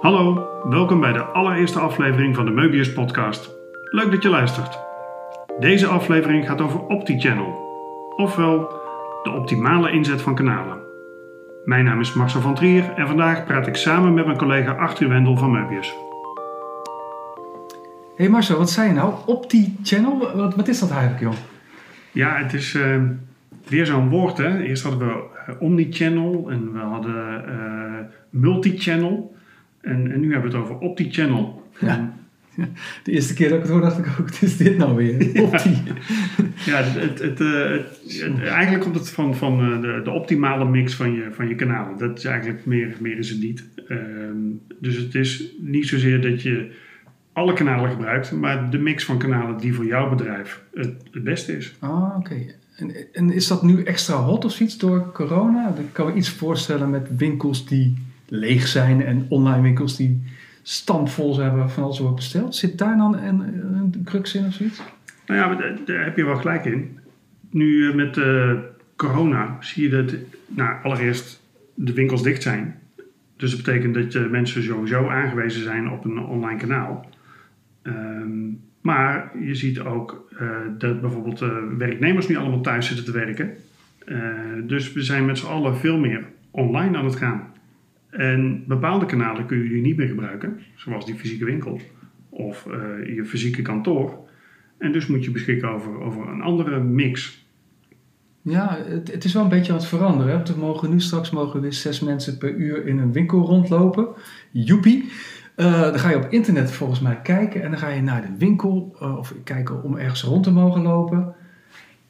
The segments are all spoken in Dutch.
Hallo, welkom bij de allereerste aflevering van de Möbius podcast. Leuk dat je luistert. Deze aflevering gaat over OptiChannel, ofwel de optimale inzet van kanalen. Mijn naam is Marcel van Trier en vandaag praat ik samen met mijn collega Arthur Wendel van Möbius. hey Marcel, wat zei je nou? OptiChannel? Wat, wat is dat eigenlijk, joh? Ja, het is uh, weer zo'n woord. Hè? Eerst hadden we uh, omnichannel en we hadden uh, multichannel. En, en nu hebben we het over OptiChannel. Ja. De eerste keer dat ik het hoorde, dacht ik ook, wat is dit nou weer? Opti. ja, het, het, het, eigenlijk komt het van, van de, de, optimale mix van je, van je kanalen. Dat is eigenlijk meer, meer is het niet. Um, dus het is niet zozeer dat je alle kanalen gebruikt, maar de mix van kanalen die voor jouw bedrijf het, het beste is. Ah, oké. Okay. En, en, is dat nu extra hot of iets door corona? Ik kan me iets voorstellen met winkels die leeg zijn en online winkels die standvol hebben van alles wat besteld. Zit daar dan een, een crux in of zoiets? Nou ja, daar, heb je wel gelijk in. Nu met uh, corona zie je dat, nou, allereerst de winkels dicht zijn. Dus dat betekent dat je mensen sowieso aangewezen zijn op een online kanaal. Um, maar je ziet ook uh, dat bijvoorbeeld werknemers nu allemaal thuis zitten te werken. Dus we zijn met z'n allen veel meer online aan het gaan. En bepaalde kanalen kun je nu niet meer gebruiken, zoals die fysieke winkel of je fysieke kantoor. En dus moet je beschikken over, over een andere mix. Ja, het, het, is wel een beetje aan het veranderen. We mogen nu straks mogen weer zes mensen per uur in een winkel rondlopen. Joepie. Uh, dan ga je op internet volgens mij kijken en dan ga je naar de winkel uh, of kijken om ergens rond te mogen lopen.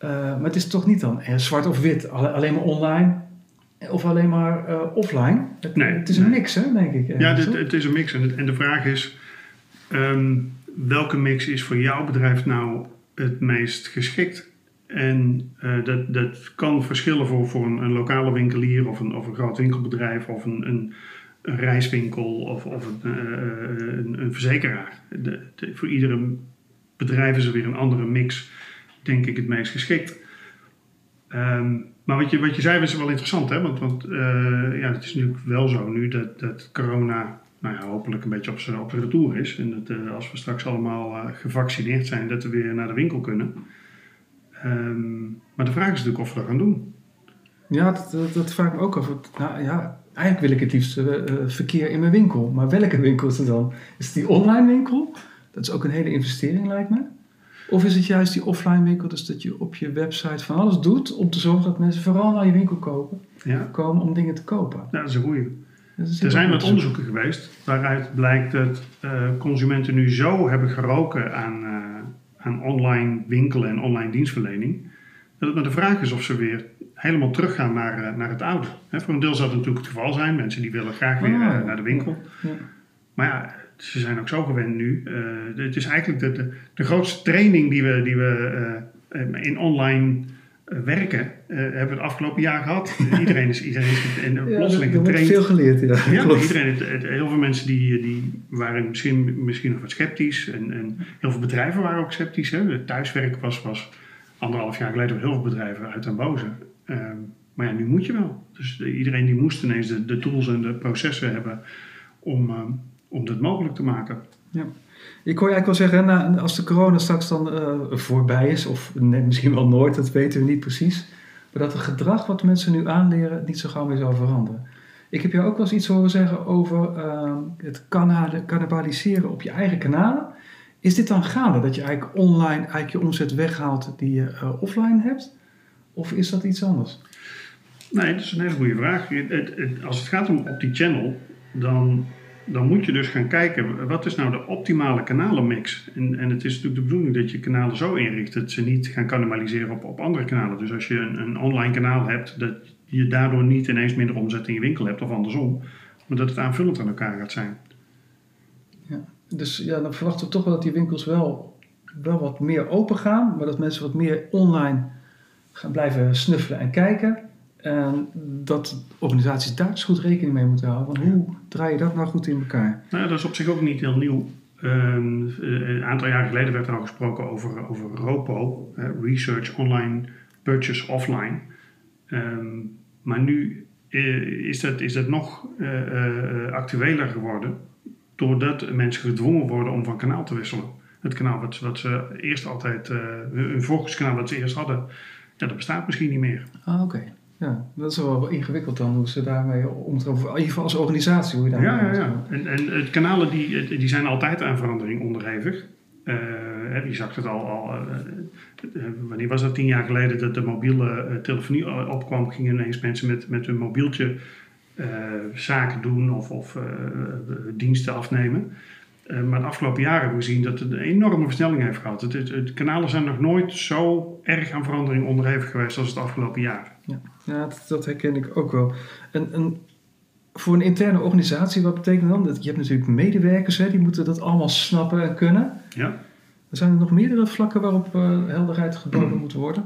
Maar het is toch niet dan zwart of wit, alleen maar online of alleen maar offline. Het, nee, het is een mix, hè, denk ik. Ja, dit, het is een mix. En, het, en de vraag is: um, welke mix is voor jouw bedrijf nou het meest geschikt? En dat, dat kan verschillen voor, voor een, een, lokale winkelier of een, of een groot winkelbedrijf of een, een een reiswinkel of, of een, uh, een, een, verzekeraar. De, de, voor iedere bedrijf is er weer een andere mix, denk ik, het meest geschikt. Um, maar wat je, wat je zei was wel interessant, hè? want, want uh, ja, het is natuurlijk wel zo nu dat, dat corona nou ja, hopelijk een beetje op zijn op retour is. En dat uh, als we straks allemaal uh, gevaccineerd zijn, dat we weer naar de winkel kunnen. Um, maar de vraag is natuurlijk of we dat gaan doen. Ja, dat, dat, vraag ik me ook af. Nou, ja, eigenlijk wil ik het liefst verkeer in mijn winkel. Maar welke winkel is het dan? Is het die online winkel? Dat is ook een hele investering, lijkt me. Of is het juist die offline winkel, dus dat je op je website van alles doet om te zorgen dat mensen vooral naar je winkel kopen, ja. komen om dingen te kopen? Ja, dat is een goeie. Er zijn wat onderzoeken geweest waaruit blijkt dat uh, consumenten nu zo hebben geroken aan, uh, aan online winkelen en online dienstverlening, dat het maar de vraag is of ze weer helemaal teruggaan naar, uh, naar het oude. He, voor een deel zou het natuurlijk het geval zijn. Mensen die willen graag weer uh, naar de winkel. Ja. Maar ja, ze zijn ook zo gewend nu. Uh, het is eigenlijk de, de, de, grootste training die we, die we in online werken, hebben we het afgelopen jaar gehad. iedereen is, iedereen is in, plotseling ja, getraind. veel geleerd, ja. ja iedereen, het, het, heel veel mensen die, die waren misschien, misschien nog wat sceptisch. En, en heel veel bedrijven waren ook sceptisch. Hè. Het thuiswerk was, was anderhalf jaar geleden heel veel bedrijven uit en boze. Um, maar ja, nu moet je wel. Dus iedereen die moest ineens de, de, tools en de processen hebben om, um, om dat mogelijk te maken. Ja. Ik hoor je eigenlijk wel zeggen, nou, als de corona straks dan uh, voorbij is, of nee, misschien wel nooit, dat weten we niet precies. Maar dat het gedrag wat mensen nu aanleren niet zo gauw meer zal veranderen. Ik heb jou ook wel eens iets horen zeggen over uh, het cannibaliseren op je eigen kanalen. Is dit dan gaande dat je eigenlijk online eigenlijk je omzet weghaalt die je uh, offline hebt? Of is dat iets anders? Nee, dat is een hele goede vraag. Als het gaat om op die channel, dan, dan moet je dus gaan kijken wat is nou de optimale kanalenmix. En, en het is natuurlijk de bedoeling dat je kanalen zo inricht dat ze niet gaan cannibaliseren op, op andere kanalen. Dus als je een, een online kanaal hebt, dat je daardoor niet ineens minder omzet in je winkel hebt of andersom, maar dat het aanvullend aan elkaar gaat zijn. Ja, dus ja, dan verwachten we toch wel dat die winkels wel, wel wat meer open gaan, maar dat mensen wat meer online gaan blijven snuffelen en kijken. En dat organisaties daar dus goed rekening mee moeten houden. Want hoe draai je dat nou goed in elkaar? Nou, dat is op zich ook niet heel nieuw. Um, een aantal jaar geleden werd er al gesproken over, over ROPO, uh, Research Online Purchase Offline. Um, maar nu uh, is, dat, is dat nog uh, actueler geworden. doordat mensen gedwongen worden om van kanaal te wisselen. Het kanaal wat, wat ze eerst altijd, hun focuskanaal wat ze eerst hadden, ja, dat bestaat misschien niet meer. Ah, oké. Ja, dat is wel ingewikkeld dan hoe ze daarmee omgaan. In ieder geval als organisatie hoe je daarmee Ja, ja, ja. En, en het kanalen die, die zijn altijd aan verandering onderhevig. Uh, je zag het al, al uh, wanneer was dat, tien jaar geleden dat de mobiele telefonie opkwam, gingen ineens mensen met, met hun mobieltje zaken doen of, of diensten afnemen. Maar de afgelopen jaren hebben we gezien dat het een enorme versnelling heeft gehad. Het, het, het, kanalen zijn nog nooit zo erg aan verandering onderhevig geweest als het afgelopen jaar. Ja, ja dat, dat herken ik ook wel. En, en voor een interne organisatie, wat betekent dan? Dat je hebt natuurlijk medewerkers, hè, die moeten dat allemaal snappen en kunnen. Ja. Er zijn er nog meerdere vlakken waarop uh, helderheid geboden moet worden?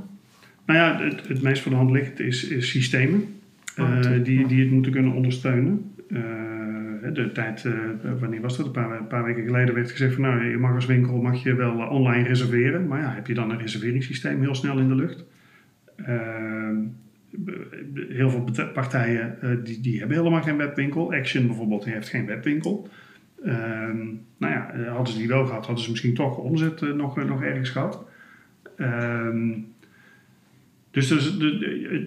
Nou ja, het, het meest voor de hand ligt is, is systemen oh, uh, die, die het moeten kunnen ondersteunen. Uh, de tijd, wanneer was dat? Een paar, een paar, weken geleden werd gezegd van nou, je mag als winkel mag je wel online reserveren. Maar ja, heb je dan een reserveringssysteem heel snel in de lucht? heel veel partijen die, die hebben helemaal geen webwinkel. Action bijvoorbeeld heeft geen webwinkel. Ehm, nou ja, eh, hadden ze die wel gehad, hadden ze misschien toch omzet uh, nog, nog ergens gehad. Ehm, dus dat is,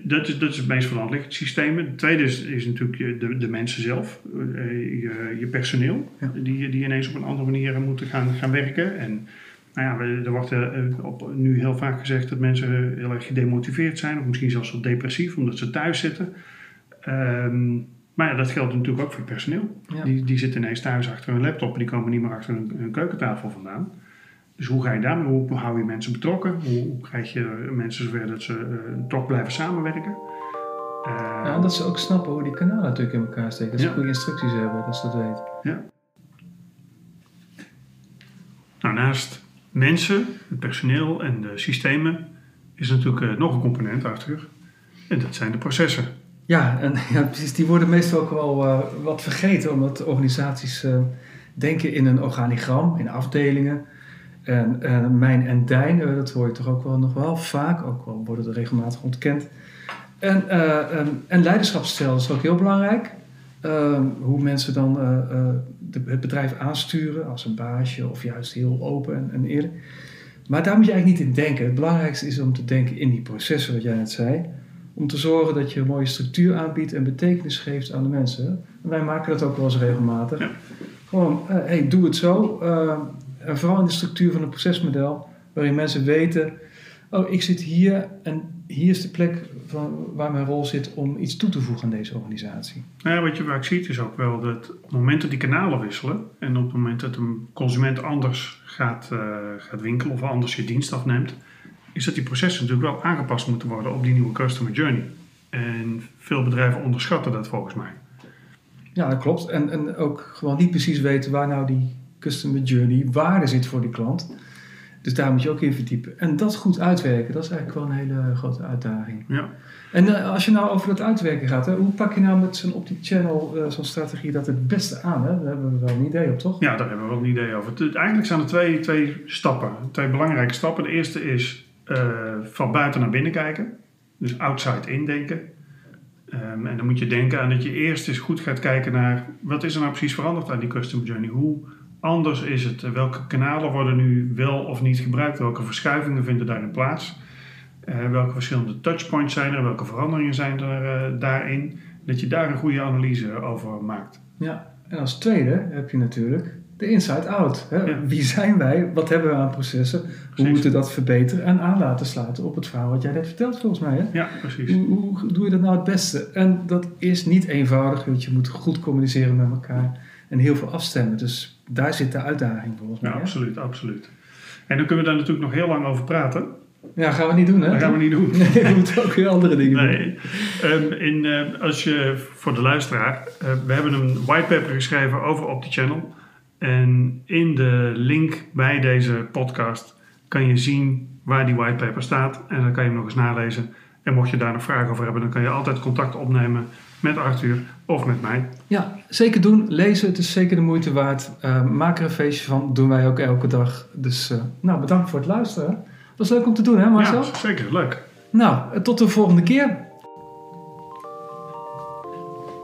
dat, is, dat is het meest liggend systeem. Het tweede is, is natuurlijk de, de mensen zelf, uh, je, je, personeel, die, die ineens op een andere manier moeten gaan, gaan werken. En nou ja, er wordt op, nu heel vaak gezegd dat mensen heel erg gedemotiveerd zijn, of misschien zelfs wel depressief, omdat ze thuis zitten. Um, maar ja, dat geldt natuurlijk ook voor het personeel. Die, die zitten ineens thuis achter hun laptop en die komen niet meer achter hun, keukentafel vandaan. Dus hoe ga je daarmee? Hoe hou je mensen betrokken? Hoe, hoe krijg je mensen zover dat ze uh, toch blijven samenwerken? Uh, ja, dat ze ook snappen hoe die kanalen natuurlijk in elkaar steken. Dat ze goede instructies hebben, dat ze dat weten. Ja. Nou, naast mensen, het personeel en de systemen is natuurlijk uh, nog een component achter. En dat zijn de processen. Ja, en ja, precies. Die worden meestal ook wel uh, wat vergeten, omdat organisaties denken in een organigram, in afdelingen. En uh, mijn en dijn, dat hoor je toch ook wel nog wel vaak, ook wel worden er regelmatig ontkend. En, um, en leiderschapsstijl is ook heel belangrijk. Ehm, hoe mensen dan de, het bedrijf aansturen als een baasje of juist heel open en, en eerlijk. Maar daar moet je eigenlijk niet in denken. Het belangrijkste is om te denken in die processen, wat jij net zei om te zorgen dat je een mooie structuur aanbiedt en betekenis geeft aan de mensen. En wij maken dat ook wel eens regelmatig. Ja. Gewoon, uh, hey, doe het zo. En vooral in de structuur van een procesmodel, waarin mensen weten: oh, ik zit hier en hier is de plek van, waar mijn rol zit om iets toe te voegen aan deze organisatie. Nou ja, wat je vaak ziet is ook wel dat op het moment dat die kanalen wisselen en op het moment dat een consument anders gaat, uh, gaat winkelen of anders je dienst afneemt, is dat die processen natuurlijk wel aangepast moeten worden op die nieuwe customer journey. En veel bedrijven onderschatten dat volgens mij. Ja, dat klopt. En, en ook gewoon niet precies weten waar nou die customer journey waarde zit voor die klant. Dus daar moet je ook in verdiepen. En dat goed uitwerken, dat is eigenlijk wel een hele grote uitdaging. Ja. En uh, als je nou over dat uitwerken gaat, hè, hoe pak je nou met zo'n Opti-channel uh, zo'n strategie dat het beste aan? Hè? Daar hebben we wel een idee op, toch? Ja, daar hebben we wel een idee over. Eigenlijk zijn er twee, twee stappen, twee belangrijke stappen. De eerste is uh, van buiten naar binnen kijken. Dus outside in denken. Um, en dan moet je denken aan dat je eerst eens goed gaat kijken naar wat is er nou precies veranderd aan die customer journey. Hoe anders is het? Welke kanalen worden nu wel of niet gebruikt? Welke verschuivingen vinden daarin plaats? Uh, welke verschillende touchpoints zijn er? Welke veranderingen zijn er uh, daarin? Dat je daar een goede analyse over maakt. Ja, en als tweede heb je natuurlijk de inside-out. Wie zijn wij? Wat hebben we aan processen? Hoe moeten we dat verbeteren en aan laten sluiten op het verhaal wat jij net vertelt volgens mij? Hè? Ja, precies. Hoe, hoe, doe je dat nou het beste? En dat is niet eenvoudig, want je moet goed communiceren met elkaar en heel veel afstemmen. Dus daar zit de uitdaging volgens mij. Ja, absoluut, absoluut. En dan kunnen we daar natuurlijk nog heel lang over praten. Ja, gaan we niet doen, hè? Dat gaan we niet doen. Nee, we moeten ook weer andere dingen nee. doen. Um, in, uh, als je, voor de luisteraar, uh, we hebben een whitepaper geschreven over OptiChannel. En in de link bij deze podcast kan je zien waar die whitepaper staat. En dan kan je hem nog eens nalezen. En mocht je daar nog vragen over hebben, dan kan je altijd contact opnemen met Arthur of met mij. Ja, zeker doen. Lezen, het is zeker de moeite waard. Uh, maak er een feestje van, doen wij ook elke dag. Dus uh, nou, bedankt voor het luisteren. Was leuk om te doen, hè Marcel? Ja, zeker. Leuk. Nou, tot de volgende keer.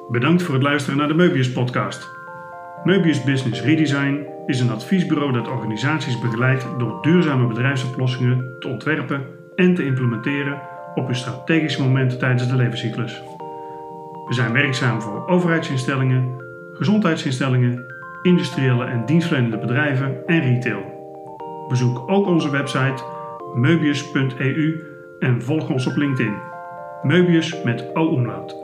Bedankt voor het luisteren naar de Möbius podcast. Möbius Business Redesign is een adviesbureau dat organisaties begeleidt door duurzame bedrijfsoplossingen te ontwerpen en te implementeren op hun strategische momenten tijdens de levenscyclus. We zijn werkzaam voor overheidsinstellingen, gezondheidsinstellingen, industriële en dienstverlenende bedrijven en retail. Bezoek ook onze website möbius.eu en volg ons op LinkedIn. Möbius met O-omlaut.